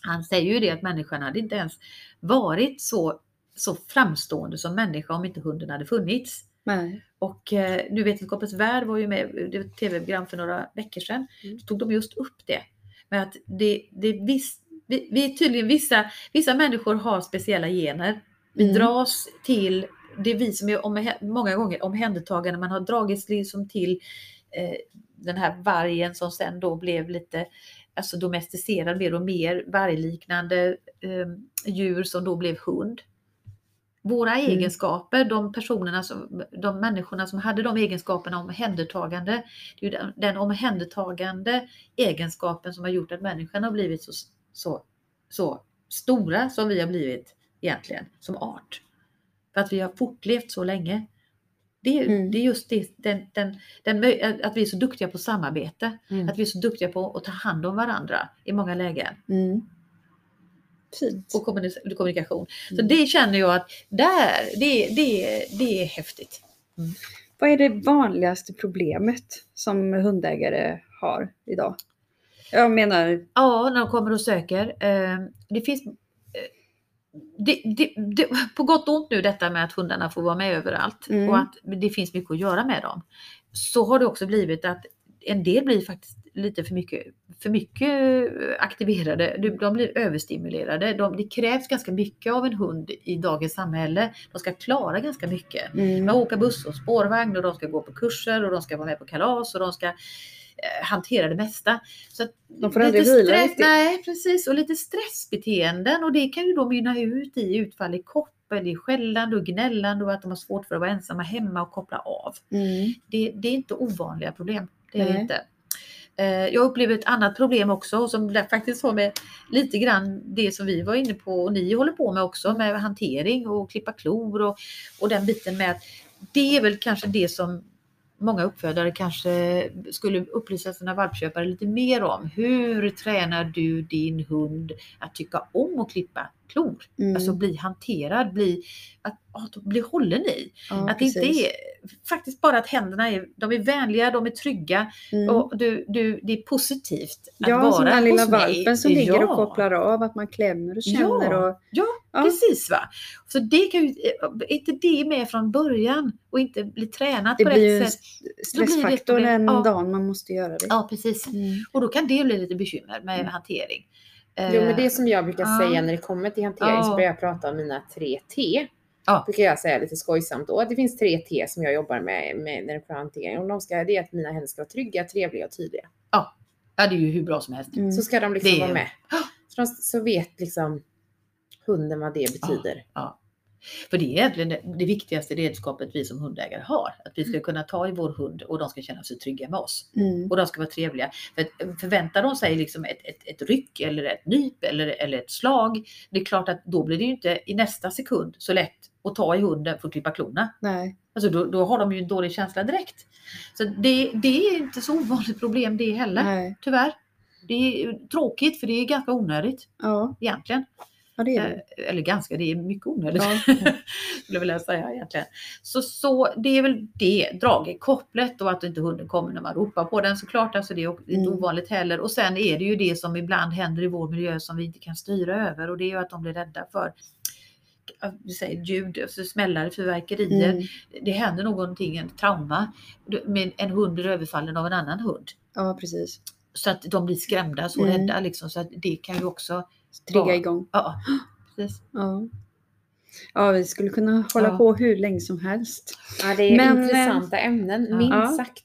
han säger ju det att människan hade inte ens varit så, så framstående som människa om inte hunden hade funnits. Nej. Och eh, nu Vetenskapens Värld var ju med, var ett tv-program för några veckor sedan, Mm. så tog de just upp det. Men att det, det är viss, vi, vi tydligen vissa, vissa människor har speciella gener. Vi Mm. dras till, det är vi som är om, många gånger omhändertagande, man har dragits liksom till eh, den här vargen som sen då blev lite alltså domesticerad mer och mer, vargliknande eh, djur som då blev hund. Våra Mm. egenskaper, de personerna som, de människorna som hade de egenskaperna omhändertagande, det är den, den omhändertagande egenskapen som har gjort att människan har blivit så, så, så stora som vi har blivit egentligen som art. För att vi har fortlevt så länge. Det är, Mm. det är just det, den, den, den, att vi är så duktiga på samarbete, Mm. att vi är så duktiga på att ta hand om varandra i många lägen Mm. Fint. och kommunikation. Så Mm. det känner jag att där, det, det, det är häftigt. Vad är det vanligaste problemet som hundägare har idag? Jag menar, Ja, när de kommer och söker. Eh, det finns det, det, det, på gott och ont nu detta med att hundarna får vara med överallt Mm. och att det finns mycket att göra med dem. Så har det också blivit att en del blir faktiskt lite för mycket, för mycket aktiverade. De- blir överstimulerade. De, det krävs ganska mycket av en hund i dagens samhälle. De ska klara ganska mycket. mm, De åka buss och spårvagn och de ska gå på kurser och de ska vara med på kalas och de ska hantera det mesta. Så De får aldrig vila stress. Nej, precis. Och lite stressbeteenden och det kan ju då mynna ut i utfall i koppel, i skällande och gnällande och att de har svårt för att vara ensamma hemma och koppla av. mm, Det, det är inte ovanliga problem. Det är inte. Eh, Jag upplever ett annat problem också som faktiskt har med lite grann det som vi var inne på och ni håller på med också med hantering och klippa klor och, och den biten med att det är väl kanske det som många uppfödare kanske skulle upplysa sina valpköpare lite mer om. Hur tränar du din hund att tycka om att klippa klor? mm. Alltså bli hanterad, bli, att, att bli hållen i. Ja, Att det inte är faktiskt bara att händerna är, de är vänliga, de är trygga Mm. och du, du, det är positivt att Ja, vara som den lilla hos mig. valpen som ligger och Ja, kopplar av, att man klämmer och känner. Ja, Och, ja, Ja. precis va. Så det kan ju, är inte det med från början och inte bli tränat det på ju rätt sätt. Då blir det ett stressfaktor den Ja. dagen man måste göra det. Ja, precis. Mm. Och då kan det bli lite bekymmer med Mm. hantering. Jo, men det som jag brukar ja. säga när det kommer till hantering så Ja. börjar jag prata om mina tre T. Ja. Brukar jag säga lite skojsamt då. Det finns tre T som jag jobbar med, med när det kommer till hantering. Och de ska, det är att mina händer ska vara trygga, trevliga och tydliga. Ja, det är ju hur bra som helst. Mm. Så ska de liksom Det vara med. Så, de, så vet liksom hunden vad det betyder. För det är egentligen det, det viktigaste redskapet vi som hundägare har. Att vi Mm. ska kunna ta i vår hund och de ska känna sig trygga med oss. Mm. Och de ska vara trevliga. För att, förväntar de sig liksom ett, ett, ett ryck eller ett nyp eller, eller ett slag. Det är klart att då blir det ju inte i nästa sekund så lätt att ta i hunden för att klippa klorna. Nej. Alltså då, då har de ju en dålig känsla direkt. Så det, det är inte så ovanligt problem det heller. Nej. Tyvärr. Det är tråkigt för det är ganska onödigt Ja. egentligen. Ja, det är det. Eh, Eller ganska, det är mycket onödigt. Ja. skulle jag vilja säga egentligen. Så, så det är väl det, drag i kopplet och att inte hunden kommer när man ropar på den såklart. Alltså det är inte Mm. ovanligt heller. Och sen är det ju det som ibland händer i vår miljö som vi inte kan styra över och det är ju att de blir rädda för vi säger ljud, alltså smällar, fyrverkerier. Mm. Det händer någonting, en trauma. Med en hund blir överfallen av en annan hund. Ja, precis. Så att de blir skrämda, så Mm. rädda liksom. Så att det kan ju också, Trigga igång. ja, precis. Ja. ja, vi skulle kunna hålla Ja. på hur länge som helst. Ja, det är Men, intressanta ämnen, ja. minst sagt.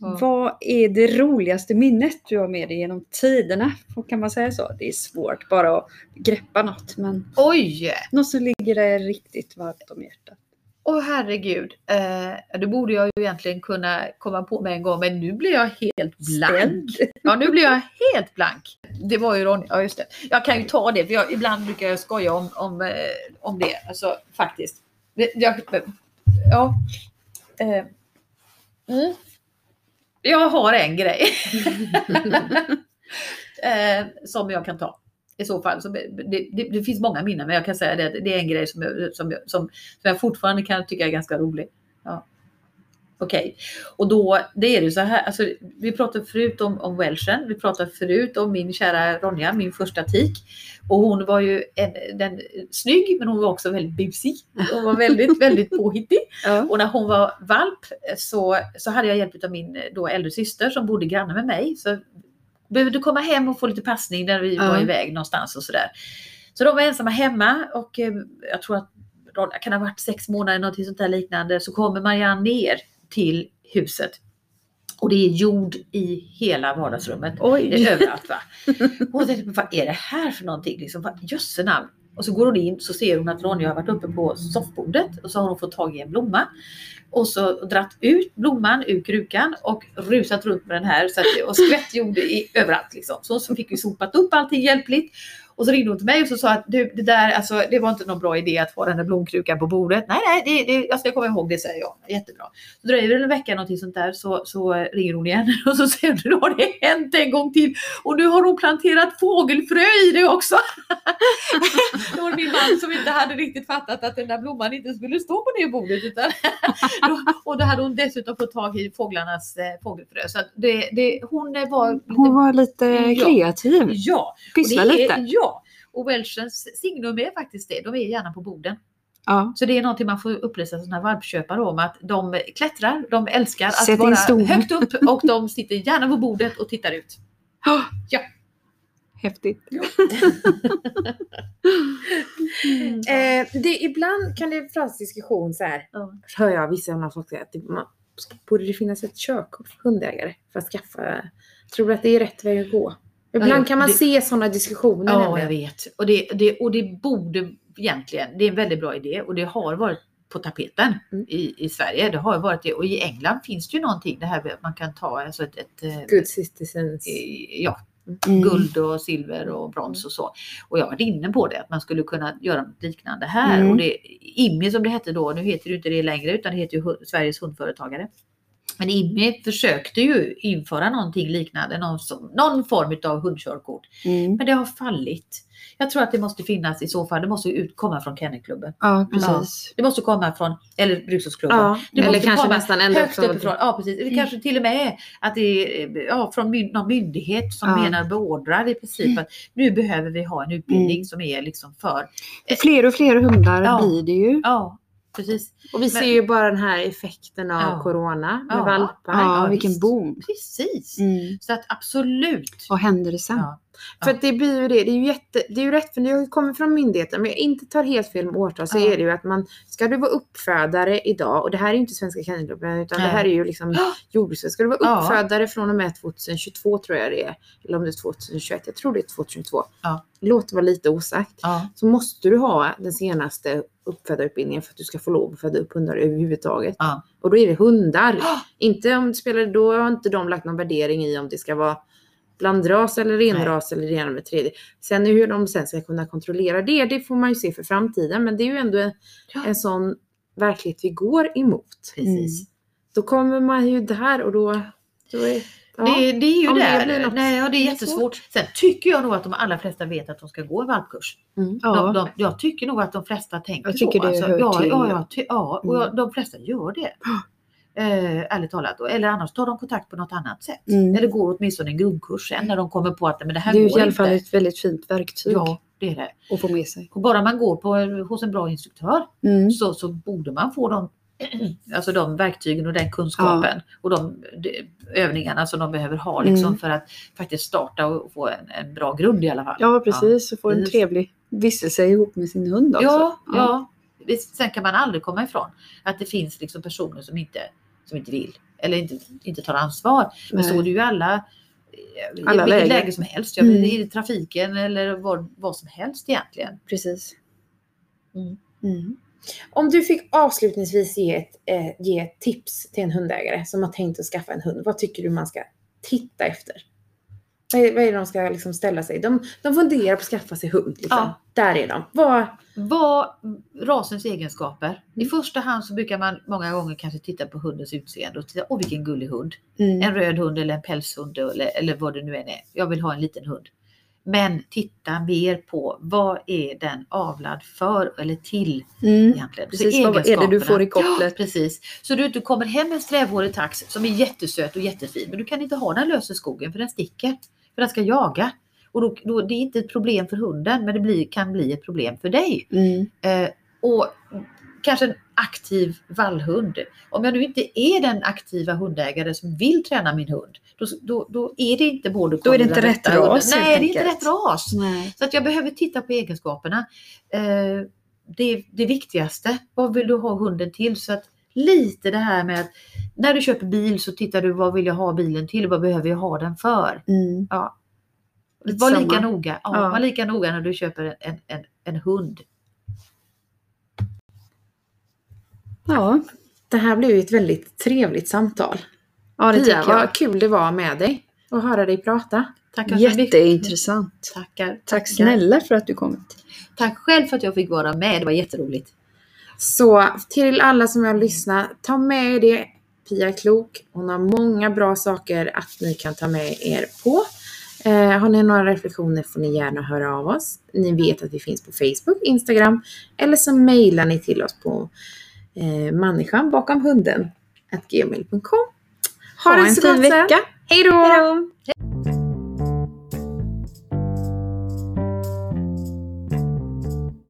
Ja. Vad är det roligaste minnet du har med dig genom tiderna? Kan man säga så? Det är svårt bara att greppa något, men Oj! något som ligger dig riktigt varmt om hjärtat. Åh herregud, eh, det borde jag ju egentligen kunna komma på med en gång men nu blir jag helt blank. Ja, nu blir jag helt blank. Det var ju Ronja, ja just det. Jag kan ju ta det för jag, ibland brukar jag skoja om, om, eh, om det, alltså faktiskt. Jag, ja. Eh, mm. Jag har en grej. eh, som jag kan ta. I så fall. Så det, det, det finns många minnen men jag kan säga det, att det är en grej som jag, som, jag- som, som jag fortfarande kan tycka är ganska rolig. Ja. Okej, och då det är det så här, alltså, vi pratade förut om, om Welshen, vi pratade förut om min kära Ronja, min första tik. Och hon var ju en, den, snygg men hon var också väldigt busig. Hon var väldigt, väldigt påhittig. Ja. Och när hon var valp så, så hade jag hjälp av min då äldre syster som bodde granne med mig. Så behövde komma hem och få lite passning när vi Ja. var iväg någonstans och sådär. Så de var ensamma hemma och eh, jag tror att Ronja kan ha varit sex månader någonting sånt där liknande. Så kommer Marianne ner till huset. Och det är jord i hela vardagsrummet. Det Oj! är överallt va. Och jag tänkte, vad är det här för någonting? Liksom, vad- jösse namn. Och så går hon in så ser hon att Ronja har varit uppe på soffbordet och så har hon fått tag i en blomma. Och så dratt ut blomman ur krukan och rusat runt med den här så att, och skvätt jord i, överallt. Liksom. Så, så fick vi sopat upp allting hjälpligt. Och så ringde hon till mig och så sa att du, det där, alltså, det var inte någon bra idé att ha den där blomkrukan på bordet. Nej, nej, det, det, jag ska komma ihåg det, säger jag. Jättebra. Så dröjer det en vecka någonting sånt där så, så ringer hon igen och så säger hon, nu har det hänt en gång till och nu har hon planterat fågelfrö i det också. det var min man som inte hade riktigt fattat att den där blomman inte skulle stå på det bordet. Utan och då hade hon dessutom fått tag i fåglarnas eh, fågelfrö. Så det, det, hon var lite Hon var lite kreativ. Ja, Pyssla lite. ja. Och Welchens signum är faktiskt det. De är gärna på borden. Ja. Så det är någonting man får upplysa sådana valpköpare om att de klättrar, de älskar att Sätt vara högt upp och de sitter gärna på bordet och tittar ut. Ja. Häftigt. Eh, det, ibland kan det föras diskussion så här. Ja. Hör jag vissa andra folk säga att det, man, borde det finnas ett körkort för hundägare för att skaffa? Tror du att det är rätt väg att gå? Ibland kan man det- se sådana diskussioner. Ja, nämligen. jag vet. Och det, det, och det borde egentligen, det är en väldigt bra idé och det har varit på tapeten Mm. i, i Sverige. Det har varit det och i England finns det ju någonting det här att man kan ta alltså ett, ett eh, Good citizens. eh, ja, Mm. guld och silver och brons och så. Och jag varit inne på det, att man skulle kunna göra något liknande här. Mm. Och det, IMI som det hette då, nu heter det inte det längre utan det heter ju Sveriges hundföretagare. Men IMI försökte ju införa någonting liknande, någon, som, någon form av hundkörkort. Mm. Men det har fallit. Jag tror att det måste finnas i så fall, det måste ut, komma från Kennelklubben. Ja, precis. Det måste komma från, eller Brukshundsklubben. Ja, Det eller kanske nästan ända uppifrån, ja precis. Det kanske till och med är att det är ja, från myn- någon myndighet som Ja. menar beordrar i princip att nu behöver vi ha en utbildning Mm. som är liksom för, Fler och fler hundar Ja. blir det ju. ja precis. Och vi ser ju bara den här effekten av Ja. corona med Ja. valpar. Ja, ja, vilken boom. Precis. Mm. Så att absolut. Vad händer det sen? Ja. För det blir ju det. Det är ju, jätte, det är ju rätt för det kommit från myndigheten. Men jag inte tar helt fel med årtal så är det ju att man, ska du vara uppfödare idag och det här är ju inte Svenska Kennelklubben utan det här är ju liksom jordbruksverket. Ska du vara uppfödare från och med 2022 tror jag det är. Eller om det är 2021. Jag tror det är 2022. Ja. Låt vara lite osagt. Så måste du ha den senaste uppfödarutbildningen för att du ska få lov att föda upp hundar överhuvudtaget. Och då är det hundar. Inte om det spelar, då har inte de lagt någon värdering i om det ska vara blandras eller renras eller det ena med det tredje. Sen hur de sen ska kunna kontrollera det, det får man ju se för framtiden. Men det är ju ändå en, Ja. en sån verklighet vi går emot. Precis. Då kommer man ju där och då, då är, Ja. Det, det är ju det där. blir något- Nej, ja, det är det jättesvårt. Sen tycker jag nog att de allra flesta vet att de ska gå valpkurs. Mm. De, Ja. de, jag tycker nog att de flesta tänker Jag tycker så. det hör ja, ja, ja, ja, och Mm. jag, de flesta gör det. Eh, ärligt talat. Eller annars tar de kontakt på något annat sätt. Mm. Eller går åtminstone en grundkurs sen när de kommer på att men det här Det är ju går i alla fall inte. ett väldigt fint verktyg Ja, det är det. att få med sig. Och bara man går på, hos en bra instruktör Mm. så, så borde man få de, alltså de verktygen och den kunskapen och de, de övningarna som de behöver ha liksom, Mm. för att faktiskt starta och få en, en bra grund i alla fall. Ja precis, och få en trevlig vistelse ihop med sin hund också. Ja, ja. Visst, Sen kan man aldrig komma ifrån att det finns liksom personer som inte, som inte vill eller inte, inte tar ansvar. Men så Nej. är det ju alla, i Alla vilket lägen. läge som helst. Ja, Mm. I trafiken eller vad, vad som helst egentligen. Precis. Mm. Mm. Om du fick avslutningsvis ge ett, eh, ge ett tips till en hundägare som har tänkt att skaffa en hund. Vad tycker du man ska titta efter? Vad är, vad är det de ska liksom ställa sig? De, de funderar på att skaffa sig hund. Liksom. Ja. Där är de. Vad, Vad rasens egenskaper. I Mm. första hand så brukar man många gånger kanske titta på hundens utseende och titta, åh vilken gullig hund. Mm. En röd hund eller en pälshund eller, eller vad det nu än är. Jag vill ha en liten hund. Men titta mer på vad är den avlad för eller till Mm. egentligen. Så Precis, vad är det du får i kopplet? Ja, precis. Så du inte kommer hem med en strävhårig tax som är jättesöt och jättefin men du kan inte ha den lös i skogen för den sticker. För den ska jaga. Och då, då, det är inte ett problem för hunden men det blir, kan bli ett problem för dig. Mm. Eh, och kanske en aktiv vallhund. Om jag nu inte är den aktiva hundägare som vill träna min hund, då, då, då är det inte både Då är det inte rätt ras, Nej, det är inte rätt ras. Nej. Så att jag behöver titta på egenskaperna. Eh, det, det viktigaste, vad vill du ha hunden till? Så att lite det här med att när du köper bil så tittar du vad vill jag ha bilen till? Vad behöver jag ha den för? Mm. Ja. Var lika samma. noga. Ja, Ja. Var lika noga när du köper en, en, en, en hund. Ja. det här blev ju ett väldigt trevligt samtal. ja, det Pia, tycker jag. vad kul det var med dig och höra dig prata. Tackar så mycket. Jätteintressant. Tackar. Tack tackar. snälla för att du kommit. Tack själv för att jag fick vara med. Det var jätteroligt. Så till alla som har lyssnat, ta med er det. Pia är klok. Hon har många bra saker att ni kan ta med er på. Eh, har ni några reflektioner får ni gärna höra av oss. Ni vet att vi finns på Facebook, Instagram eller så mejlar ni till oss på eh, människan bakom hunden gmail.com. Ha, Ha en så fin vecka. Hej då!